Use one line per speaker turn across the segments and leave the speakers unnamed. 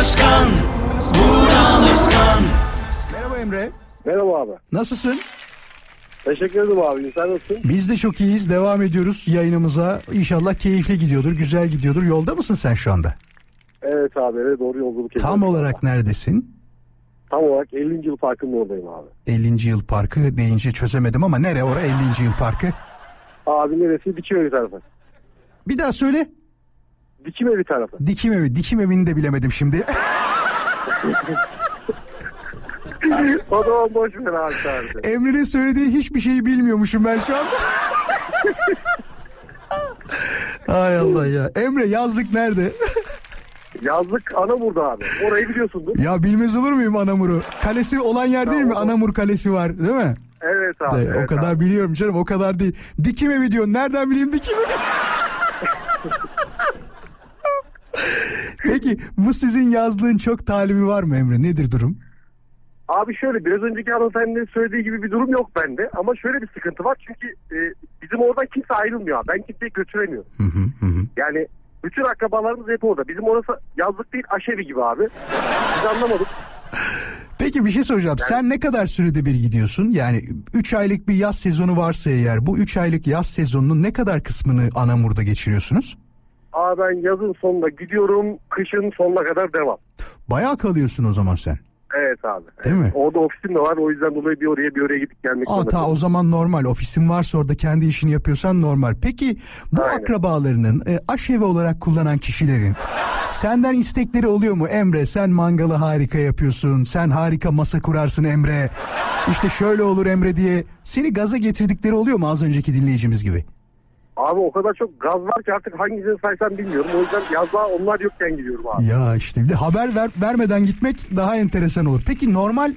Özkan Vuran Özkan
Merhaba Emre.
Merhaba abi.
Nasılsın?
Teşekkür ederim abi. Sen nasılsın?
Biz de çok iyiyiz. Devam ediyoruz yayınımıza. İnşallah keyifli gidiyordur, güzel gidiyordur. Yolda mısın sen şu anda?
Evet abi. Evet doğru yolculuk
Tam olarak neredesin?
Tam olarak 50. yıl parkının oradayım abi.
50. yıl parkı deyince çözemedim ama nere ora 50. yıl parkı?
Abi neresi? Evi tarafı.
Bir daha söyle.
Dikim evi tarafı.
Dikim evi. Dikim evini de bilemedim şimdi.
o zaman boş ver abi.
Emre'nin söylediği hiçbir şeyi bilmiyormuşum ben şu anda. Ay Allah ya. Emre yazlık nerede?
Yazlık Anamur'da abi. Orayı biliyorsundur.
ya bilmez olur muyum Anamur'u? Kalesi olan yer değil mi? Anamur Kalesi var değil mi?
Evet abi.
De,
evet
o kadar
abi.
biliyorum canım o kadar değil. Dikim evi diyorsun. Nereden bileyim dikim evi? Peki bu sizin yazlığın çok talibi var mı Emre? Nedir durum?
Abi şöyle biraz önceki hanımefendinin söylediği gibi bir durum yok bende. Ama şöyle bir sıkıntı var. Çünkü e, bizim oradan kimse ayrılmıyor. Ben kimseyi götüremiyorum.
Hı hı hı.
Yani bütün akrabalarımız hep orada. Bizim orası yazlık değil aşevi gibi abi. Biz anlamadık.
Peki bir şey soracağım. Sen ne kadar sürede bir gidiyorsun? Yani 3 aylık bir yaz sezonu varsa eğer bu 3 aylık yaz sezonunun ne kadar kısmını Anamur'da geçiriyorsunuz?
Aa ben yazın sonunda gidiyorum. Kışın sonuna kadar devam.
Bayağı kalıyorsun o zaman sen.
Evet abi.
Değil mi?
Orada ofisim de var. O yüzden dolayı bir oraya bir oraya gidip gelmek zorunda
ta o zaman normal. Ofisin varsa orada kendi işini yapıyorsan normal. Peki bu
Aynen.
akrabalarının e, aşevi olarak kullanan kişilerin senden istekleri oluyor mu? Emre sen mangalı harika yapıyorsun. Sen harika masa kurarsın Emre. İşte şöyle olur Emre diye seni gaza getirdikleri oluyor mu az önceki dinleyicimiz gibi?
Abi o kadar çok gaz var ki artık hangisini saysam bilmiyorum. O yüzden yazlığa onlar yokken gidiyorum abi.
Ya işte bir de haber ver, vermeden gitmek daha enteresan olur. Peki normal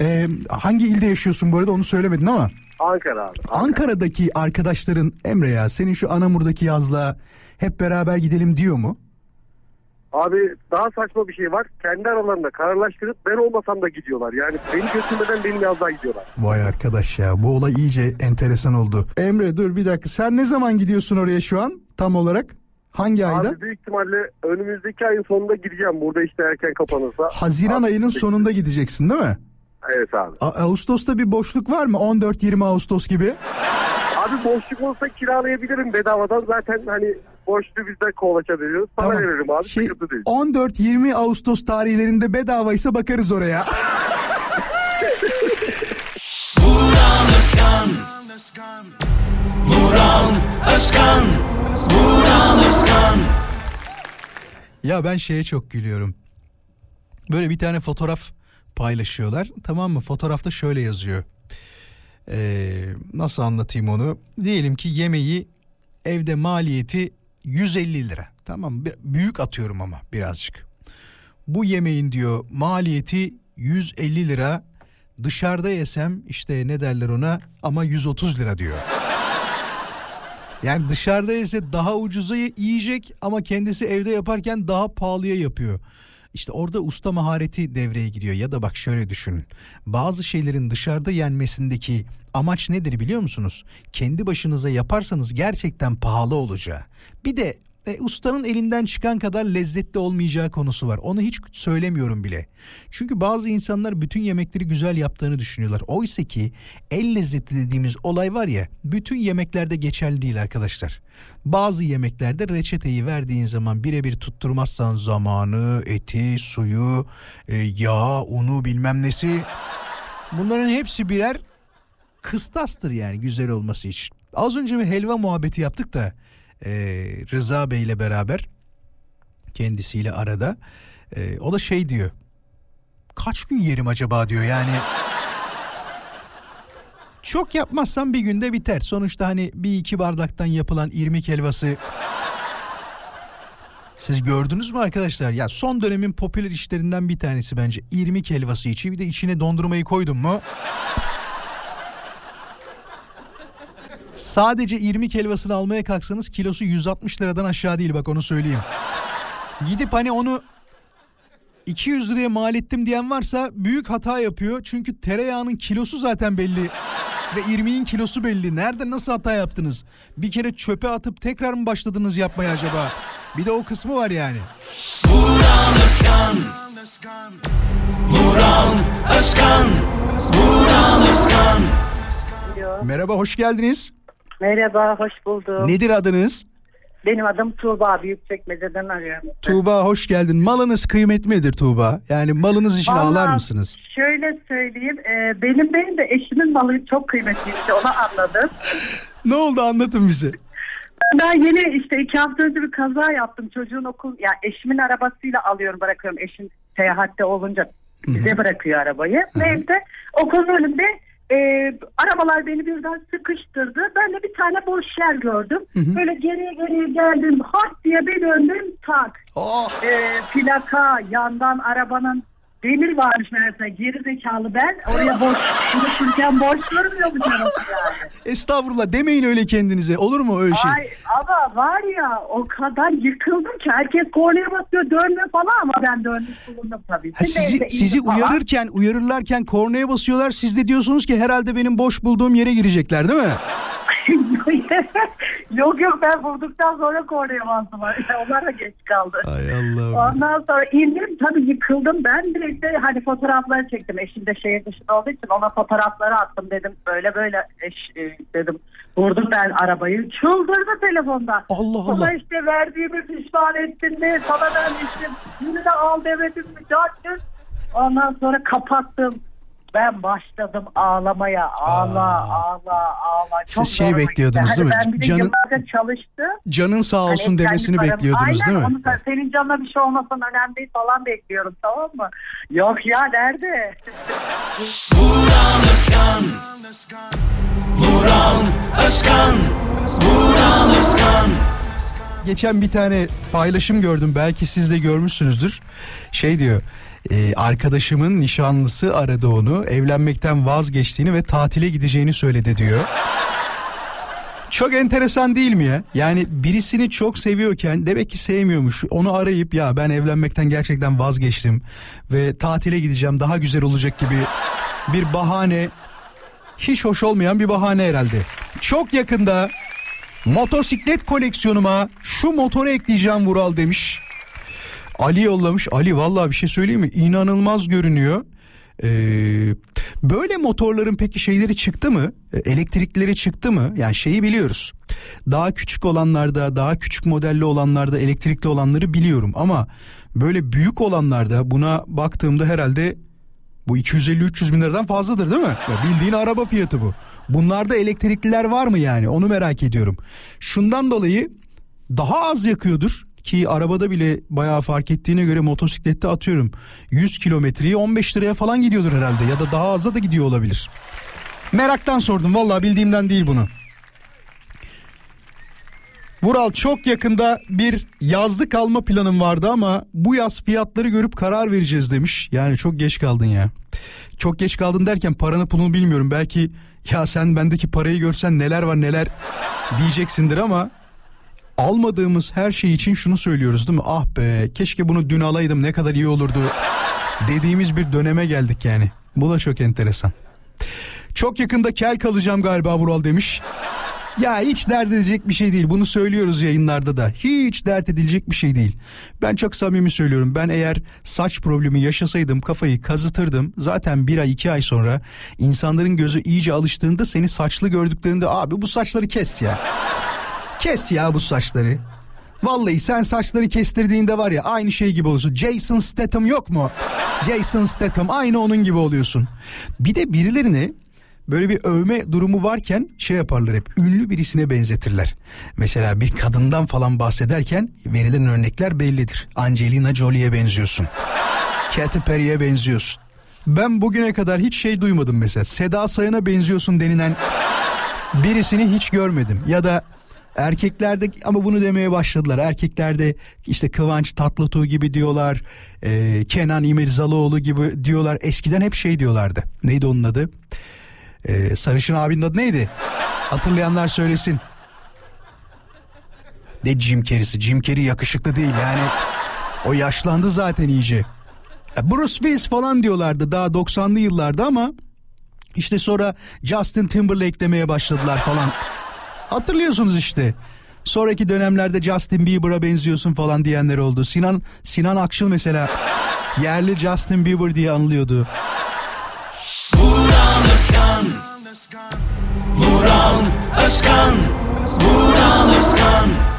e, hangi ilde yaşıyorsun bu arada onu söylemedin ama
Ankara abi.
Ankara'daki arkadaşların Emre ya senin şu Anamur'daki yazlığa hep beraber gidelim diyor mu?
Abi daha saçma bir şey var. Kendi aralarında kararlaştırıp ben olmasam da gidiyorlar. Yani beni götürmeden benim yazlığa gidiyorlar.
Vay arkadaş ya bu olay iyice enteresan oldu. Emre dur bir dakika sen ne zaman gidiyorsun oraya şu an tam olarak? Hangi ayda?
Abi büyük ihtimalle önümüzdeki ayın sonunda gideceğim. Burada işte erken kapanırsa.
Haziran
Abi,
ayının sonunda gideceksin değil mi?
Evet abi.
A- Ağustos'ta bir boşluk var mı? 14-20 Ağustos gibi.
Abi boşluk olsa kiralayabilirim bedavadan. Zaten hani boşluğu biz de kovaça veriyoruz. Para
Tamam.
veririm abi.
Şey,
Sıkıntı değil.
14-20 Ağustos tarihlerinde bedavaysa bakarız oraya.
Vuran Özkan Vuran Özkan Vuran Özkan
Ya ben şeye çok gülüyorum. Böyle bir tane fotoğraf paylaşıyorlar. Tamam mı? Fotoğrafta şöyle yazıyor. Ee, nasıl anlatayım onu? Diyelim ki yemeği evde maliyeti 150 lira. Tamam büyük atıyorum ama birazcık. Bu yemeğin diyor maliyeti 150 lira. Dışarıda yesem işte ne derler ona ama 130 lira diyor. Yani dışarıda ise daha ucuza yiyecek ama kendisi evde yaparken daha pahalıya yapıyor. İşte orada usta mahareti devreye giriyor ya da bak şöyle düşünün. Bazı şeylerin dışarıda yenmesindeki amaç nedir biliyor musunuz? Kendi başınıza yaparsanız gerçekten pahalı olacağı. Bir de e, ustanın elinden çıkan kadar lezzetli olmayacağı konusu var. Onu hiç söylemiyorum bile. Çünkü bazı insanlar bütün yemekleri güzel yaptığını düşünüyorlar. Oysa ki el lezzeti dediğimiz olay var ya bütün yemeklerde geçerli değil arkadaşlar. Bazı yemeklerde reçeteyi verdiğin zaman birebir tutturmazsan zamanı, eti, suyu, e, yağ, unu bilmem nesi bunların hepsi birer kıstastır yani güzel olması için. Az önce bir helva muhabbeti yaptık da e, Rıza Bey ile beraber kendisiyle arada. E, o da şey diyor kaç gün yerim acaba? diyor. Yani çok yapmazsam bir günde biter. Sonuçta hani bir iki bardaktan yapılan irmik helvası. Siz gördünüz mü arkadaşlar? Ya son dönemin popüler işlerinden bir tanesi bence. İrmik helvası içi. Bir de içine dondurmayı koydun mu? Sadece irmik helvasını almaya kalksanız kilosu 160 liradan aşağı değil bak onu söyleyeyim. Gidip hani onu 200 liraya mal ettim diyen varsa büyük hata yapıyor. Çünkü tereyağının kilosu zaten belli. Ve irmiğin kilosu belli. Nerede nasıl hata yaptınız? Bir kere çöpe atıp tekrar mı başladınız yapmaya acaba? Bir de o kısmı var yani.
Vuran Özkan Vuran Özkan Vuran Özkan
Merhaba hoş geldiniz.
Merhaba, hoş buldum.
Nedir adınız?
Benim adım Tuğba, Büyükçekmece'den arıyorum.
Tuğba hoş geldin. Malınız kıymetli midir Tuğba? Yani malınız için
Vallahi
ağlar mısınız?
Şöyle söyleyeyim, e, benim benim de eşimin malı çok kıymetliydi, onu anladım.
Ne oldu anlatın bize.
Ben yeni işte iki hafta önce bir kaza yaptım. Çocuğun okul, ya eşimin arabasıyla alıyorum bırakıyorum. Eşim seyahatte olunca bize bırakıyor arabayı. Neyse okulun önünde e, arabalar beni birden sıkıştırdı. Ben de bir tane boş yer gördüm. Böyle geriye geriye geldim. Hak diye bir döndüm tak.
Oh.
e, plaka yandan arabanın demir varmış meğerse geri zekalı ben oraya boş konuşurken boş görmüyormuş arası yani.
Estağfurullah demeyin öyle kendinize. Olur mu öyle şey?
Ay ama var ya o kadar yıkıldım ki herkes kornaya basıyor dönme falan ama ben dönmüş bulundum tabii.
Ha, sizi,
Neyse,
sizi
falan.
uyarırken uyarırlarken kornaya basıyorlar. Siz de diyorsunuz ki herhalde benim boş bulduğum yere girecekler değil mi?
yok yok ben vurduktan sonra kornaya bastım. Onlar da geç kaldı.
Ay Allah'ım.
Ondan sonra indim tabii yıkıldım ben direkt de hani fotoğrafları çektim eşim de şehir dışında olduğu için ona fotoğrafları attım dedim böyle böyle eş e, dedim vurdum ben arabayı çıldırdı telefonda.
Allah Allah.
Sana işte verdiğimi pişman ettin mi sana vermiştim yine de al demedim mi Dört. Ondan sonra kapattım. Ben başladım ağlamaya. Ağla, ağla, ağla. Çok
Siz şey
zoruma
bekliyordunuz
gitti.
değil mi?
Hani Ben bir de
Canın-
yıllarca çalıştım.
Canın sağ olsun
Hani kendi
demesini
paramı-
bekliyordunuz
Aynen,
değil mi?
Onu sen- senin canına bir şey olmasın önemli değil falan bekliyorum tamam mı? Yok ya nerede?
Vuran Özkan Vuran Özkan Vuran Özkan
Geçen bir tane paylaşım gördüm. Belki siz de görmüşsünüzdür. Şey diyor. E, arkadaşımın nişanlısı aradı onu. Evlenmekten vazgeçtiğini ve tatile gideceğini söyledi diyor. Çok enteresan değil mi ya? Yani birisini çok seviyorken demek ki sevmiyormuş. Onu arayıp ya ben evlenmekten gerçekten vazgeçtim ve tatile gideceğim daha güzel olacak gibi bir bahane. Hiç hoş olmayan bir bahane herhalde. Çok yakında motosiklet koleksiyonuma şu motoru ekleyeceğim Vural demiş. Ali yollamış. Ali vallahi bir şey söyleyeyim mi? İnanılmaz görünüyor. Ee, böyle motorların peki şeyleri çıktı mı? E, Elektrikleri çıktı mı? Yani şeyi biliyoruz. Daha küçük olanlarda, daha küçük modelli olanlarda elektrikli olanları biliyorum ama böyle büyük olanlarda buna baktığımda herhalde bu 250-300 bin liradan fazladır değil mi? Ya bildiğin araba fiyatı bu. Bunlarda elektrikliler var mı yani? Onu merak ediyorum. Şundan dolayı daha az yakıyordur ki arabada bile bayağı fark ettiğine göre motosiklette atıyorum 100 kilometreyi 15 liraya falan gidiyordur herhalde ya da daha aza da gidiyor olabilir. Meraktan sordum vallahi bildiğimden değil bunu. Vural çok yakında bir yazlık alma planım vardı ama bu yaz fiyatları görüp karar vereceğiz demiş. Yani çok geç kaldın ya. Çok geç kaldın derken paranı pulunu bilmiyorum. Belki ya sen bendeki parayı görsen neler var neler diyeceksindir ama almadığımız her şey için şunu söylüyoruz değil mi? Ah be keşke bunu dün alaydım ne kadar iyi olurdu dediğimiz bir döneme geldik yani. Bu da çok enteresan. Çok yakında kel kalacağım galiba Vural demiş. Ya hiç dert edecek bir şey değil. Bunu söylüyoruz yayınlarda da. Hiç dert edilecek bir şey değil. Ben çok samimi söylüyorum. Ben eğer saç problemi yaşasaydım kafayı kazıtırdım. Zaten bir ay iki ay sonra insanların gözü iyice alıştığında seni saçlı gördüklerinde abi bu saçları kes ya. Kes ya bu saçları. Vallahi sen saçları kestirdiğinde var ya aynı şey gibi oluyorsun. Jason Statham yok mu? Jason Statham aynı onun gibi oluyorsun. Bir de birilerini böyle bir övme durumu varken şey yaparlar hep ünlü birisine benzetirler. Mesela bir kadından falan bahsederken verilen örnekler bellidir. Angelina Jolie'ye benziyorsun. Katy Perry'e benziyorsun. Ben bugüne kadar hiç şey duymadım mesela. Seda Sayan'a benziyorsun denilen birisini hiç görmedim. Ya da erkeklerde ama bunu demeye başladılar. Erkeklerde işte Kıvanç Tatlıtuğ gibi diyorlar. e, Kenan İmirzalıoğlu gibi diyorlar. Eskiden hep şey diyorlardı. Neydi onun adı? E, Sarışın abinin adı neydi? Hatırlayanlar söylesin. Ne Jim Carrey'si? Jim Carrey yakışıklı değil yani. O yaşlandı zaten iyice. E, Bruce Willis falan diyorlardı daha 90'lı yıllarda ama işte sonra Justin Timberlake demeye başladılar falan. Hatırlıyorsunuz işte. Sonraki dönemlerde Justin Bieber'a benziyorsun falan diyenler oldu. Sinan Sinan Akçıl mesela yerli Justin Bieber diye anılıyordu.
Vuran Özkan Vuran Özkan Vuran Özkan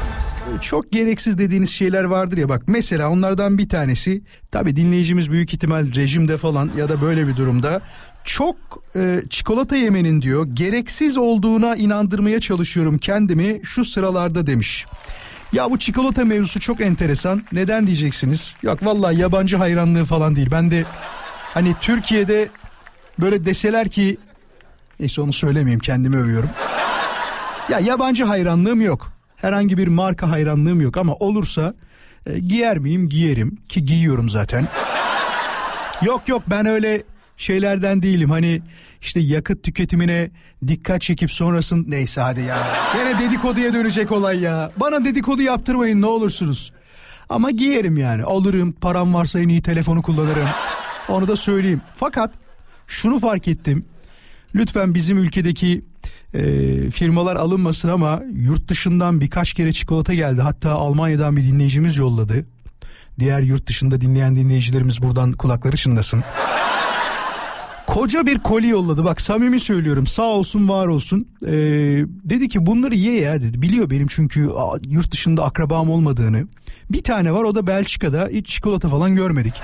Çok gereksiz dediğiniz şeyler vardır ya bak mesela onlardan bir tanesi tabi dinleyicimiz büyük ihtimal rejimde falan ya da böyle bir durumda çok e, çikolata yemenin diyor gereksiz olduğuna inandırmaya çalışıyorum kendimi şu sıralarda demiş. Ya bu çikolata mevzusu çok enteresan. Neden diyeceksiniz? Yok vallahi yabancı hayranlığı falan değil. Ben de hani Türkiye'de böyle deseler ki neyse onu söylemeyeyim kendimi övüyorum. Ya yabancı hayranlığım yok. Herhangi bir marka hayranlığım yok ama olursa e, giyer miyim? Giyerim ki giyiyorum zaten. yok yok ben öyle şeylerden değilim. Hani işte yakıt tüketimine dikkat çekip sonrasın neyse hadi ya. Yine dedikoduya dönecek olay ya. Bana dedikodu yaptırmayın ne olursunuz. Ama giyerim yani. Alırım param varsa en iyi telefonu kullanırım. Onu da söyleyeyim. Fakat şunu fark ettim. Lütfen bizim ülkedeki e, firmalar alınmasın ama yurt dışından birkaç kere çikolata geldi. Hatta Almanya'dan bir dinleyicimiz yolladı. Diğer yurt dışında dinleyen dinleyicilerimiz buradan kulakları çınlasın. Koca bir koli yolladı bak samimi söylüyorum sağ olsun var olsun. Ee, dedi ki bunları ye ya dedi. Biliyor benim çünkü yurt dışında akrabam olmadığını. Bir tane var o da Belçika'da hiç çikolata falan görmedik.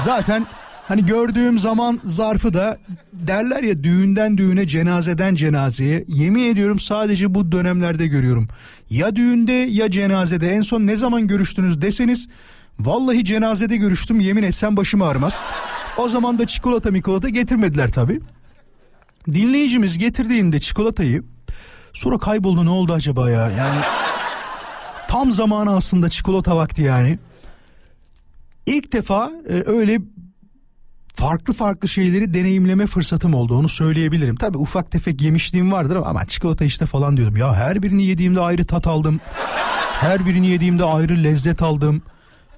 Zaten hani gördüğüm zaman zarfı da derler ya düğünden düğüne cenazeden cenazeye. Yemin ediyorum sadece bu dönemlerde görüyorum. Ya düğünde ya cenazede en son ne zaman görüştünüz deseniz Vallahi cenazede görüştüm yemin etsem başım ağrımaz. O zaman da çikolata mikolata getirmediler tabi. Dinleyicimiz getirdiğinde çikolatayı sonra kayboldu ne oldu acaba ya? Yani tam zamanı aslında çikolata vakti yani. İlk defa e, öyle farklı farklı şeyleri deneyimleme fırsatım oldu onu söyleyebilirim. Tabi ufak tefek yemişliğim vardır ama çikolata işte falan diyordum. Ya her birini yediğimde ayrı tat aldım. Her birini yediğimde ayrı lezzet aldım.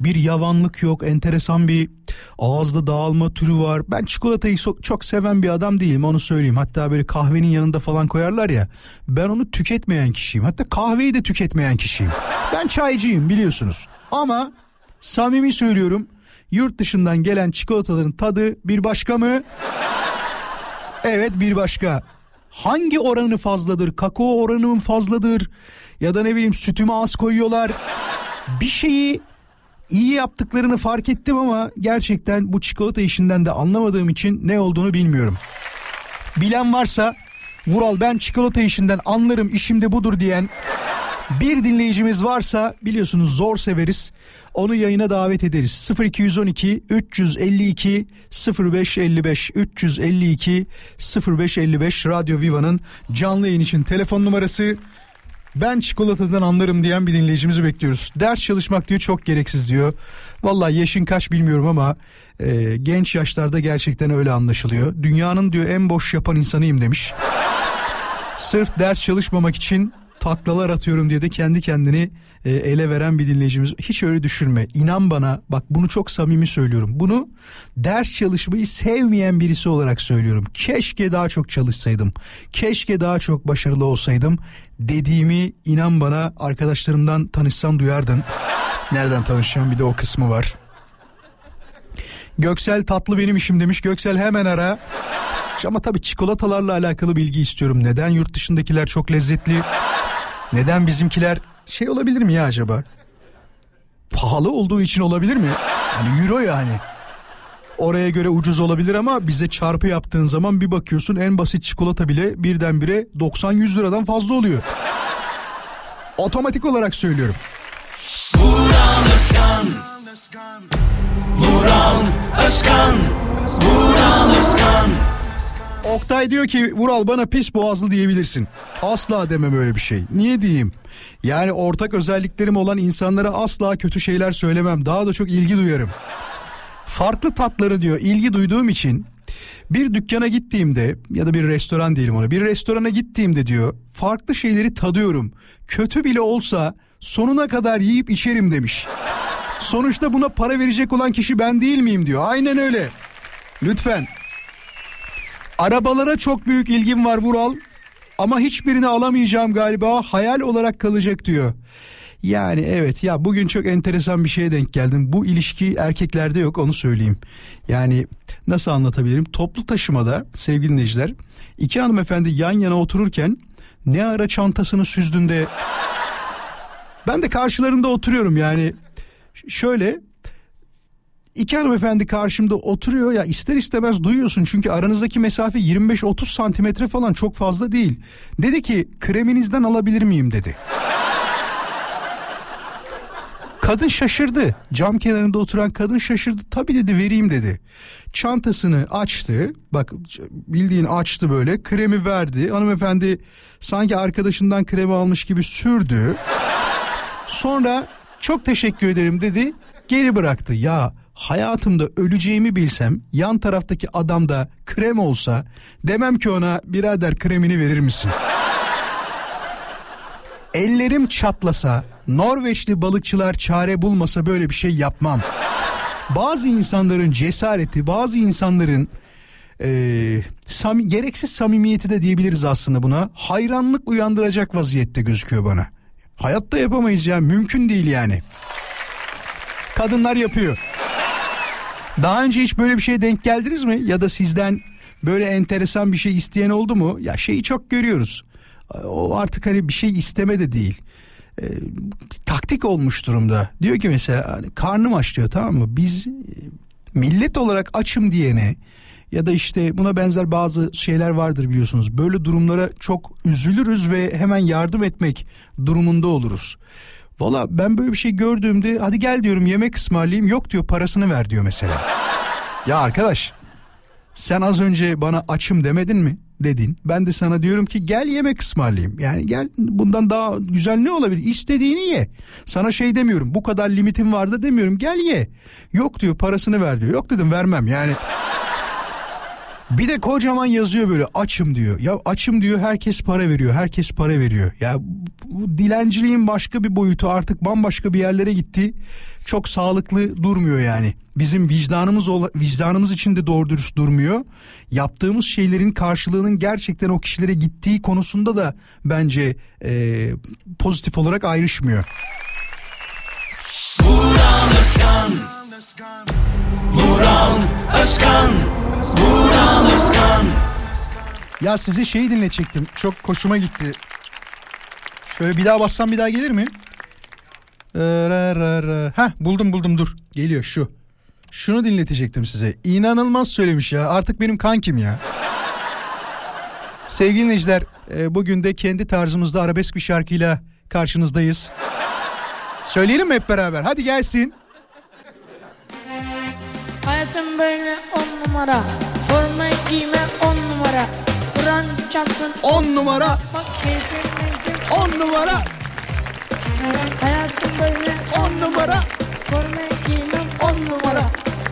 Bir yavanlık yok, enteresan bir ağızda dağılma türü var. Ben çikolatayı çok seven bir adam değilim onu söyleyeyim. Hatta böyle kahvenin yanında falan koyarlar ya. Ben onu tüketmeyen kişiyim. Hatta kahveyi de tüketmeyen kişiyim. Ben çaycıyım biliyorsunuz. Ama samimi söylüyorum yurt dışından gelen çikolataların tadı bir başka mı? Evet bir başka. Hangi oranı fazladır? Kakao oranı mı fazladır? Ya da ne bileyim sütümü az koyuyorlar. Bir şeyi iyi yaptıklarını fark ettim ama gerçekten bu çikolata işinden de anlamadığım için ne olduğunu bilmiyorum. Bilen varsa Vural ben çikolata işinden anlarım işimde budur diyen bir dinleyicimiz varsa biliyorsunuz zor severiz. Onu yayına davet ederiz. 0212 352 0555 352 0555 Radyo Viva'nın canlı yayın için telefon numarası. Ben çikolatadan anlarım diyen bir dinleyicimizi bekliyoruz. Ders çalışmak diyor çok gereksiz diyor. Vallahi yaşın kaç bilmiyorum ama e, genç yaşlarda gerçekten öyle anlaşılıyor. Dünyanın diyor en boş yapan insanıyım demiş. Sırf ders çalışmamak için taklalar atıyorum diye de kendi kendini e, ele veren bir dinleyicimiz. Hiç öyle düşünme. İnan bana bak bunu çok samimi söylüyorum. Bunu ders çalışmayı sevmeyen birisi olarak söylüyorum. Keşke daha çok çalışsaydım. Keşke daha çok başarılı olsaydım. Dediğimi inan bana arkadaşlarımdan tanışsan duyardın. Nereden tanışacağım bir de o kısmı var. Göksel tatlı benim işim demiş. Göksel hemen ara. Ama tabii çikolatalarla alakalı bilgi istiyorum. Neden yurt dışındakiler çok lezzetli? Neden bizimkiler şey olabilir mi ya acaba? Pahalı olduğu için olabilir mi? Hani euro yani. Oraya göre ucuz olabilir ama bize çarpı yaptığın zaman bir bakıyorsun en basit çikolata bile birdenbire 90-100 liradan fazla oluyor. Otomatik olarak söylüyorum.
Vuran Özkan Vuran Özkan Vuran Özkan
Oktay diyor ki Vural bana pis boğazlı diyebilirsin. Asla demem öyle bir şey. Niye diyeyim? Yani ortak özelliklerim olan insanlara asla kötü şeyler söylemem. Daha da çok ilgi duyarım. Farklı tatları diyor ilgi duyduğum için bir dükkana gittiğimde ya da bir restoran diyelim ona bir restorana gittiğimde diyor farklı şeyleri tadıyorum. Kötü bile olsa sonuna kadar yiyip içerim demiş. Sonuçta buna para verecek olan kişi ben değil miyim diyor. Aynen öyle. Lütfen Arabalara çok büyük ilgim var Vural. ama hiçbirini alamayacağım galiba hayal olarak kalacak diyor. Yani evet ya bugün çok enteresan bir şeye denk geldim. Bu ilişki erkeklerde yok onu söyleyeyim. Yani nasıl anlatabilirim? Toplu taşımada sevgili dinleyiciler iki hanımefendi yan yana otururken ne ara çantasını süzdüğünde ben de karşılarında oturuyorum yani Ş- şöyle iki hanımefendi karşımda oturuyor ya ister istemez duyuyorsun çünkü aranızdaki mesafe 25-30 santimetre falan çok fazla değil. Dedi ki kreminizden alabilir miyim dedi. Kadın şaşırdı. Cam kenarında oturan kadın şaşırdı. Tabii dedi vereyim dedi. Çantasını açtı. Bak bildiğin açtı böyle. Kremi verdi. Hanımefendi sanki arkadaşından kremi almış gibi sürdü. Sonra çok teşekkür ederim dedi. Geri bıraktı. Ya hayatımda öleceğimi bilsem yan taraftaki adamda krem olsa demem ki ona birader kremini verir misin? Ellerim çatlasa, Norveçli balıkçılar çare bulmasa böyle bir şey yapmam. Bazı insanların cesareti, bazı insanların eee, sam- gereksiz samimiyeti de diyebiliriz aslında buna. Hayranlık uyandıracak vaziyette gözüküyor bana. Hayatta yapamayız ya, mümkün değil yani. Kadınlar yapıyor. Daha önce hiç böyle bir şeye denk geldiniz mi? Ya da sizden böyle enteresan bir şey isteyen oldu mu? Ya şeyi çok görüyoruz. O artık hani bir şey isteme de değil. Ee, taktik olmuş durumda. Diyor ki mesela hani karnım aç diyor tamam mı? Biz e, millet olarak açım diyene ya da işte buna benzer bazı şeyler vardır biliyorsunuz. Böyle durumlara çok üzülürüz ve hemen yardım etmek durumunda oluruz. Valla ben böyle bir şey gördüğümde hadi gel diyorum yemek ısmarlayayım yok diyor parasını ver diyor mesela. ya arkadaş sen az önce bana açım demedin mi? Dedin. Ben de sana diyorum ki gel yemek ısmarlayayım. Yani gel bundan daha güzel ne olabilir? İstediğini ye. Sana şey demiyorum bu kadar limitim vardı demiyorum gel ye. Yok diyor parasını ver diyor. Yok dedim vermem yani. Bir de kocaman yazıyor böyle açım diyor. Ya açım diyor herkes para veriyor. Herkes para veriyor. Ya bu dilenciliğin başka bir boyutu artık bambaşka bir yerlere gitti. Çok sağlıklı durmuyor yani. Bizim vicdanımız vicdanımız için de doğru dürüst durmuyor. Yaptığımız şeylerin karşılığının gerçekten o kişilere gittiği konusunda da bence e, pozitif olarak ayrışmıyor.
Vuran Özkan Vuran Özkan Vuran Özkan
Ya size şeyi dinletecektim. Çok hoşuma gitti. Şöyle bir daha bassam bir daha gelir mi? Heh buldum buldum dur. Geliyor şu. Şunu dinletecektim size. İnanılmaz söylemiş ya. Artık benim kankim ya. Sevgili dinleyiciler e, bugün de kendi tarzımızda arabesk bir şarkıyla karşınızdayız. Söyleyelim mi hep beraber? Hadi gelsin.
Hayatım böyle on numara Giyme on numara Kur'an çarpsın
10 numara.
Bak keyfim keyfim
10 numara.
Hayatım böyle
10 numara.
Forma giymem on numara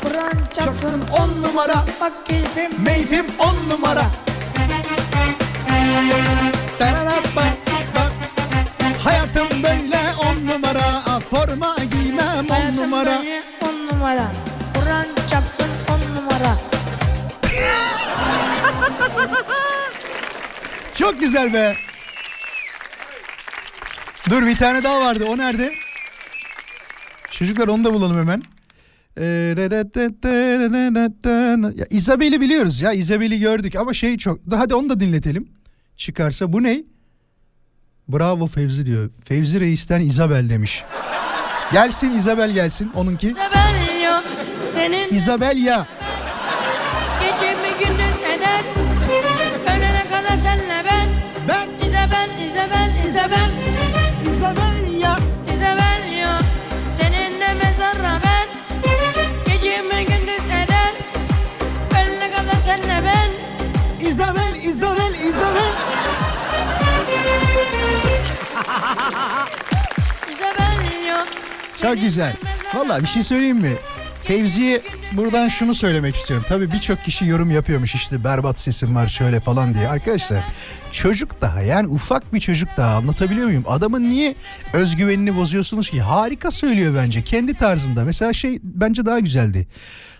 Kur'an çarpsın
on numara.
Bak keyfim
Meyfim 10 numara. Çok güzel be. Dur bir tane daha vardı. O nerede? Çocuklar onu da bulalım hemen. Ee, Ya Isabel'i biliyoruz ya. Isabel'i gördük ama şey çok. Hadi onu da dinletelim. Çıkarsa bu ne? Bravo Fevzi diyor. Fevzi Reis'ten Isabel demiş. Gelsin Isabel gelsin onunki.
Senin
Isabel ya. Isabel, Isabel, Isabel.
İzabel yok
Çok güzel. Vallahi bir şey söyleyeyim mi? Fevzi'ye buradan şunu söylemek istiyorum. Tabii birçok kişi yorum yapıyormuş işte berbat sesim var şöyle falan diye. Arkadaşlar çocuk daha yani ufak bir çocuk daha anlatabiliyor muyum? Adamın niye özgüvenini bozuyorsunuz ki? Harika söylüyor bence kendi tarzında. Mesela şey bence daha güzeldi.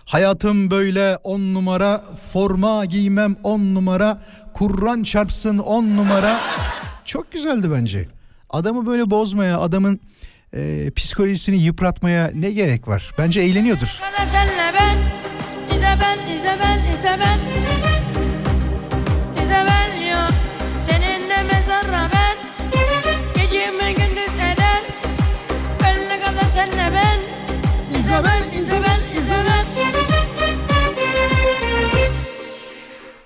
Hayatım böyle on numara forma giymem on numara Kur'an çarpsın on numara. Çok güzeldi bence. Adamı böyle bozmaya adamın e, psikolojisini yıpratmaya ne gerek var? Bence eğleniyordur.
Senle ben İzle ben izle ben izle ben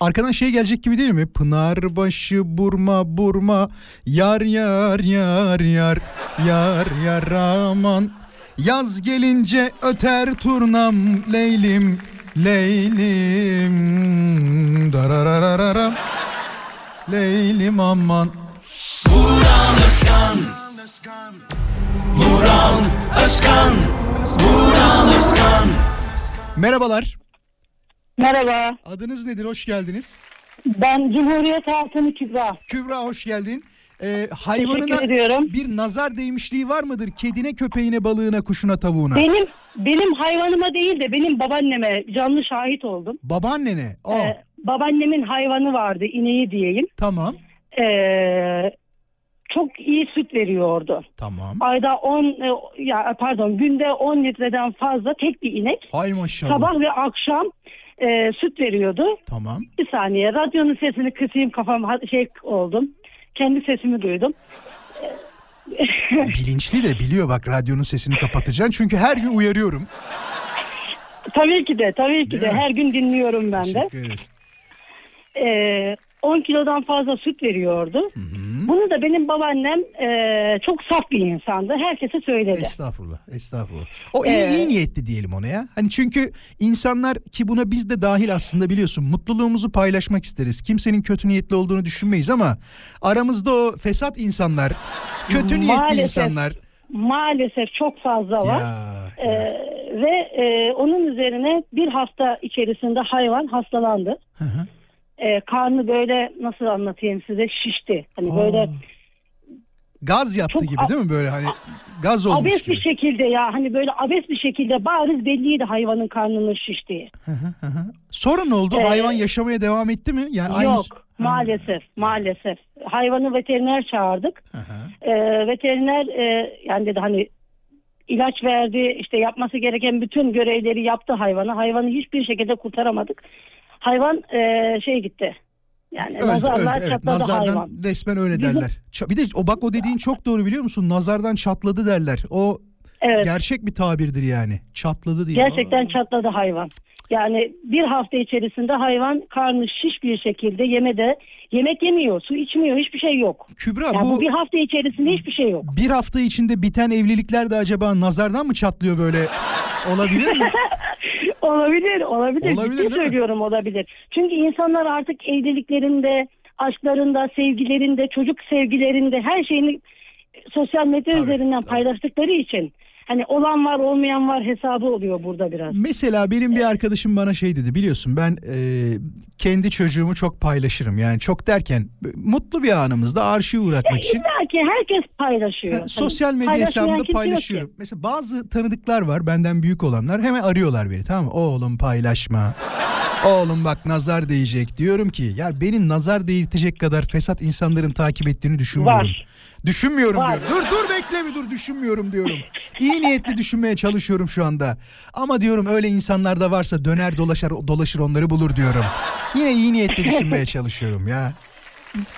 Arkadan şey gelecek gibi değil mi? Pınarbaşı burma burma. Yar yar yar yar. Yar yar aman. Yaz gelince öter turnam leylim leylim. Dararararam Leylim aman.
Vuran Özkan. Vuran Özkan. Vuran Özkan.
Merhabalar
Merhaba,
adınız nedir hoş geldiniz
ben Cumhuriyet Halkını Kübra.
Kübra hoş geldin ee, hayvanına
Teşekkür ediyorum.
bir nazar değmişliği var mıdır? Kedine, köpeğine, balığına, kuşuna, tavuğuna.
Benim benim hayvanıma değil de benim babaanneme canlı şahit oldum.
Babaannene. Aa,
Ee, babaannemin hayvanı vardı, ineği diyeyim.
tamam.
Ee, çok iyi süt veriyordu.
Tamam.
Ayda 10 e, ya pardon günde 10 litreden fazla tek bir inek.
Hay maşallah.
Sabah ve akşam e, süt veriyordu.
Tamam.
Bir saniye radyonun sesini kısayım kafam şey oldum. Kendi sesimi duydum.
Bilinçli de biliyor bak radyonun sesini kapatacaksın. Çünkü her gün uyarıyorum.
Tabii ki de tabii ki
Değil
de
mi?
her gün dinliyorum ben de.
Teşekkür ederiz.
Ee, 10 kilodan fazla süt veriyordu. Bunu da benim babaannem e, çok saf bir insandı. Herkese söyledi.
Estağfurullah. Estağfurullah. O iyi,
Ee,
iyi niyetli diyelim ona ya. Hani çünkü insanlar ki buna biz de dahil aslında biliyorsun. Mutluluğumuzu paylaşmak isteriz. Kimsenin kötü niyetli olduğunu düşünmeyiz ama aramızda o fesat insanlar, kötü niyetli
Maalesef.
insanlar.
Maalesef çok fazla var.
Ya,
Ee, ve e, onun üzerine bir hafta içerisinde hayvan hastalandı.
Hı hı.
Ee, karnı böyle nasıl anlatayım size şişti. Hani böyle.
Gaz yaptı
Çok
gibi değil mi böyle hani gaz olmuş
abes
gibi.
bir şekilde ya hani böyle abes bir şekilde bariz belliydi hayvanın karnının şiştiği.
Sonra ne oldu?
Ee,
Hayvan yaşamaya devam etti mi? Yani aynı...
Yok maalesef maalesef. Hayvanı veteriner çağırdık. Ee, veteriner e, yani dedi hani ilaç verdi işte yapması gereken bütün görevleri yaptı hayvana. Hayvanı hiçbir şekilde kurtaramadık. Hayvan e, şey gitti. Yani
Öldü,
nazarlar
öldü, evet.
çatladı
Nazardan
hayvan.
resmen öyle
Bizim-
derler. Bir de o bak o dediğin çok doğru biliyor musun? Nazardan çatladı derler. O
Evet.
gerçek bir tabirdir yani. Çatladı diye.
Gerçekten çatladı hayvan. Yani bir hafta içerisinde hayvan karnı şiş bir şekilde yemede yemek yemiyor, su içmiyor, hiçbir şey yok.
Kübra
Yani bu,
bu
bir hafta içerisinde hiçbir şey yok.
bir hafta içinde biten evlilikler de acaba nazardan mı çatlıyor böyle? Olabilir mi?
olabilir, olabilir.
Olabilir,
Ciddi
değil mi?
söylüyorum olabilir. Çünkü insanlar artık evliliklerinde, aşklarında, sevgilerinde, çocuk sevgilerinde her şeyini sosyal medya
Tabii,
üzerinden
tabii.
paylaştıkları için hani olan var olmayan var hesabı oluyor burada biraz.
Mesela benim bir arkadaşım bana şey dedi biliyorsun ben e, kendi çocuğumu çok paylaşırım. Yani çok derken mutlu bir anımızda arşiv uğratmak için.
İlla ki herkes paylaşıyor.
Ha,
Hani
sosyal medya hesabımda
kimse yok ki.
paylaşıyorum. Mesela bazı tanıdıklar var benden büyük olanlar hemen arıyorlar beni tamam mı? Oğlum paylaşma. Oğlum bak nazar değecek. Diyorum ki ya benim nazar değirtecek kadar fesat insanların takip ettiğini düşünmüyorum.
Var.
Düşünmüyorum
Var.
diyorum. Dur dur bekle bir dur düşünmüyorum diyorum. İyi niyetli düşünmeye çalışıyorum şu anda. Ama diyorum öyle insanlar da varsa döner dolaşır dolaşır onları bulur diyorum. Yine iyi niyetli düşünmeye çalışıyorum ya.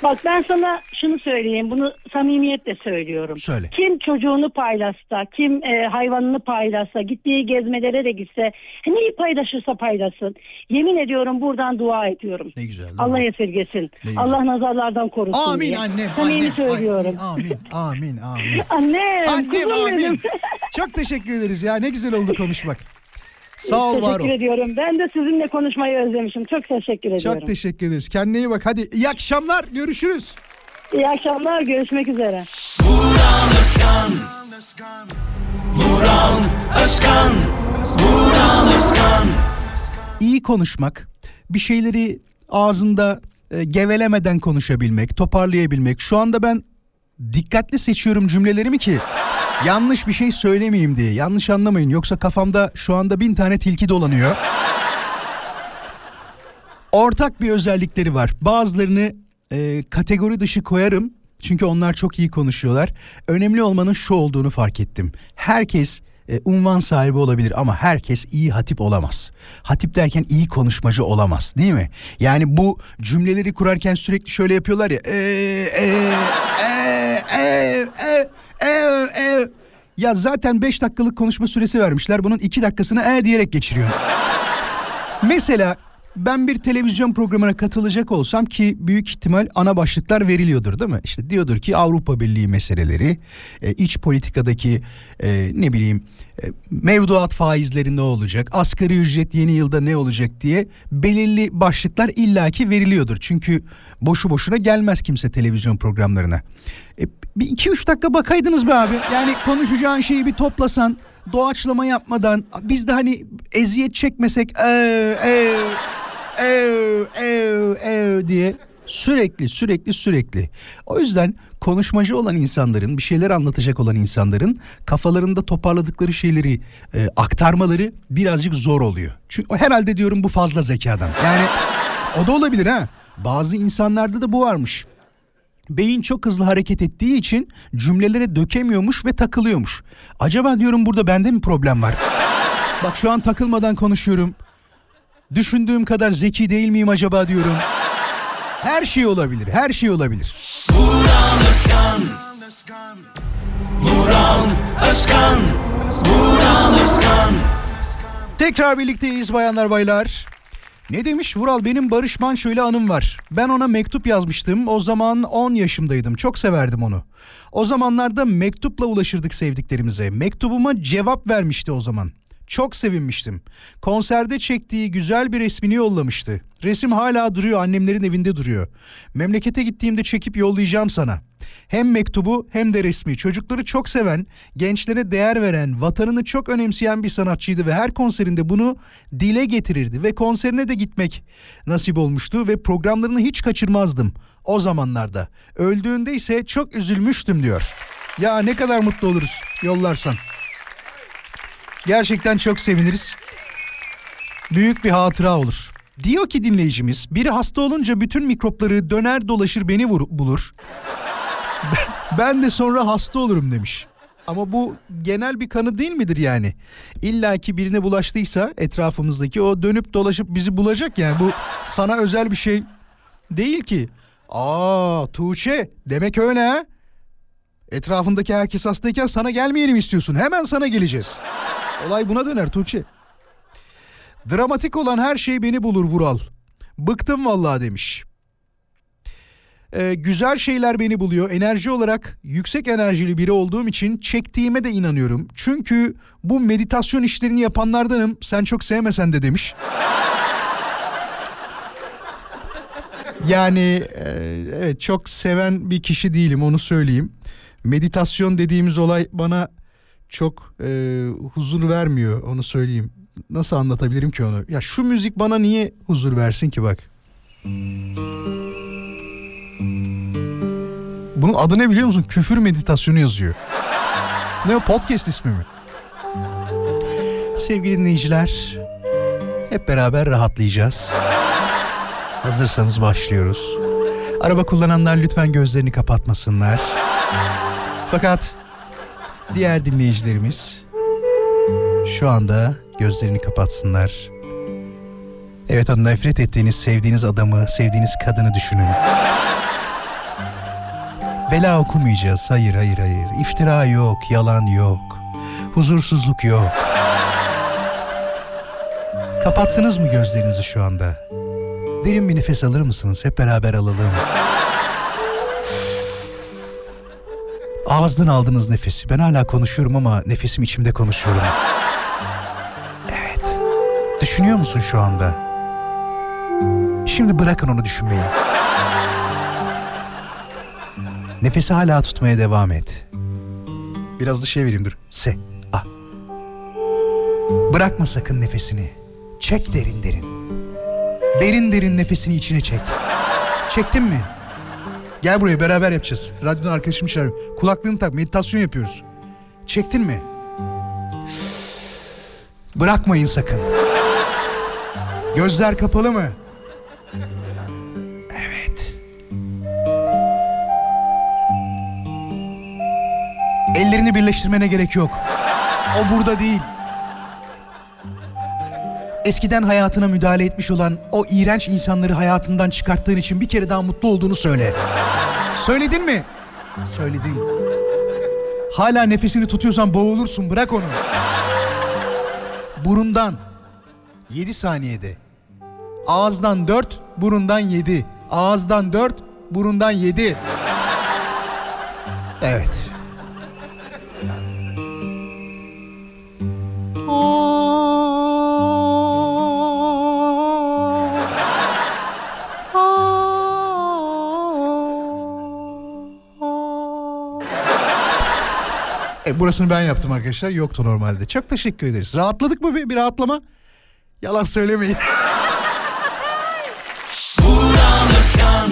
Bak ben sana şunu söyleyeyim. Bunu samimiyetle söylüyorum.
Söyle.
Kim çocuğunu paylaşsa, kim e, hayvanını paylaşsa, gittiği gezmelere de gitse, neyi paylaşırsa paylaşsın. Yemin ediyorum buradan dua ediyorum.
Ne güzel. mi?
Allah esirgesin.
Ne.
Allah nazarlardan korusun
Amin
diye.
annem.
Samimi
annem.
söylüyorum.
Amin amin amin.
Annem,
Annem
kuzum
amin.
benim.
Çok teşekkür ederiz ya. Ne güzel oldu konuşmak. Sağ ol var ol.
Teşekkür ediyorum. Ben de sizinle konuşmayı özlemişim. Çok teşekkür ediyorum.
Çok teşekkür ederiz. Kendine iyi bak. Hadi iyi akşamlar. Görüşürüz.
İyi akşamlar. Görüşmek üzere.
Vuran Özkan Vuran Özkan Vuran
iyi konuşmak, bir şeyleri ağzında e, gevelemeden konuşabilmek, toparlayabilmek. Şu anda ben dikkatli seçiyorum cümlelerimi ki yanlış bir şey söylemeyeyim diye. Yanlış anlamayın yoksa kafamda şu anda bin tane tilki dolanıyor. Ortak bir özellikleri var. Bazılarını e, kategori dışı koyarım. Çünkü onlar çok iyi konuşuyorlar. Önemli olmanın şu olduğunu fark ettim. Herkes e, unvan sahibi olabilir ama herkes iyi hatip olamaz. Hatip derken iyi konuşmacı olamaz değil mi? Yani bu cümleleri kurarken sürekli şöyle yapıyorlar ya. E, e, e, e, e, e, e. Ya zaten 5 dakikalık konuşma süresi vermişler. Bunun 2 dakikasını e diyerek geçiriyor. Mesela ben bir televizyon programına katılacak olsam ki büyük ihtimal ana başlıklar veriliyordur değil mi? İşte diyordur ki Avrupa Birliği meseleleri, e, iç politikadaki e, ne bileyim e, mevduat faizleri ne olacak, asgari ücret yeni yılda ne olacak diye belirli başlıklar illaki veriliyordur. Çünkü boşu boşuna gelmez kimse televizyon programlarına. E, bir iki üç dakika bakaydınız be abi. Yani konuşacağın şeyi bir toplasan, doğaçlama yapmadan biz de hani eziyet çekmesek ee, ee, ev, ev, ev diye sürekli sürekli sürekli. O yüzden konuşmacı olan insanların, bir şeyler anlatacak olan insanların kafalarında toparladıkları şeyleri e, aktarmaları birazcık zor oluyor. Çünkü herhalde diyorum bu fazla zekadan. Yani o da olabilir ha. Bazı insanlarda da bu varmış. Beyin çok hızlı hareket ettiği için cümlelere dökemiyormuş ve takılıyormuş. Acaba diyorum burada bende mi problem var? Bak şu an takılmadan konuşuyorum. Düşündüğüm kadar zeki değil miyim acaba diyorum. Her şey olabilir, her şey olabilir.
Vuran Özkan Vuran Özkan Vuran Özkan
Tekrar birlikteyiz bayanlar baylar. Ne demiş Vural benim Barış Manço ile anım var. Ben ona mektup yazmıştım. O zaman 10 yaşımdaydım. Çok severdim onu. O zamanlarda mektupla ulaşırdık sevdiklerimize. Mektubuma cevap vermişti o zaman. Çok sevinmiştim. Konserde çektiği güzel bir resmini yollamıştı. Resim hala duruyor, annemlerin evinde duruyor. Memlekete gittiğimde çekip yollayacağım sana. Hem mektubu hem de resmi. Çocukları çok seven, gençlere değer veren, vatanını çok önemseyen bir sanatçıydı ve her konserinde bunu dile getirirdi ve konserine de gitmek nasip olmuştu ve programlarını hiç kaçırmazdım o zamanlarda. Öldüğünde ise çok üzülmüştüm diyor. Ya ne kadar mutlu oluruz yollarsan. Gerçekten çok seviniriz. Büyük bir hatıra olur. Diyor ki dinleyicimiz, biri hasta olunca bütün mikropları döner dolaşır beni vur, bulur. Ben- de sonra hasta olurum demiş. Ama bu genel bir kanı değil midir yani? İlla ki birine bulaştıysa etrafımızdaki o dönüp dolaşıp bizi bulacak yani. Bu sana özel bir şey değil ki. Aa Tuğçe demek öyle ha? Etrafındaki herkes hastayken sana gelmeyelim istiyorsun. Hemen sana geleceğiz. Olay buna döner Tuğçe. Dramatik olan her şey beni bulur Vural. Bıktım vallahi demiş. Ee, güzel şeyler beni buluyor. Enerji olarak yüksek enerjili biri olduğum için çektiğime de inanıyorum. Çünkü bu meditasyon işlerini yapanlardanım. Sen çok sevmesen de demiş. Yani e, evet çok seven bir kişi değilim onu söyleyeyim. Meditasyon dediğimiz olay bana çok e, huzur vermiyor onu söyleyeyim. Nasıl anlatabilirim ki onu? Ya şu müzik bana niye huzur versin ki bak. Bunun adı ne biliyor musun? Küfür meditasyonu yazıyor. Ne o podcast ismi mi? Sevgili dinleyiciler, hep beraber rahatlayacağız. Hazırsanız başlıyoruz. Araba kullananlar lütfen gözlerini kapatmasınlar. Fakat diğer dinleyicilerimiz şu anda gözlerini kapatsınlar. Evet o nefret ettiğiniz, sevdiğiniz adamı, sevdiğiniz kadını düşünün. Bela okumayacağız. Hayır, hayır, hayır. İftira yok, yalan yok. Huzursuzluk yok. Kapattınız mı gözlerinizi şu anda? Derin bir nefes alır mısınız? Hep beraber alalım. Ağızdan aldığınız nefesi. Ben hala konuşuyorum ama nefesim içimde konuşuyorum. Evet. Düşünüyor musun şu anda? Şimdi bırakın onu düşünmeyi. Nefesi hala tutmaya devam et. Biraz da şey vereyim dur. Se. Ah. Bırakma sakın nefesini. Çek derin derin. Derin derin nefesini içine çek. Çektin mi? Gel buraya beraber yapacağız. Radyodan arkadaşım çağırıyor. Kulaklığını tak meditasyon yapıyoruz. Çektin mi? Bırakmayın sakın. Gözler kapalı mı? Evet. Ellerini birleştirmene gerek yok. O burada değil. Eskiden hayatına müdahale etmiş olan o iğrenç insanları hayatından çıkarttığın için bir kere daha mutlu olduğunu söyle. Söyledin mi? Söyledin. Hala nefesini tutuyorsan boğulursun bırak onu. Burundan 7 saniyede. Ağızdan 4, burundan 7. Ağızdan 4, burundan 7. Evet. E, burasını ben yaptım arkadaşlar. Yoktu normalde. Çok teşekkür ederiz. Rahatladık mı bir, bir rahatlama? Yalan söylemeyin.
Vuran Özkan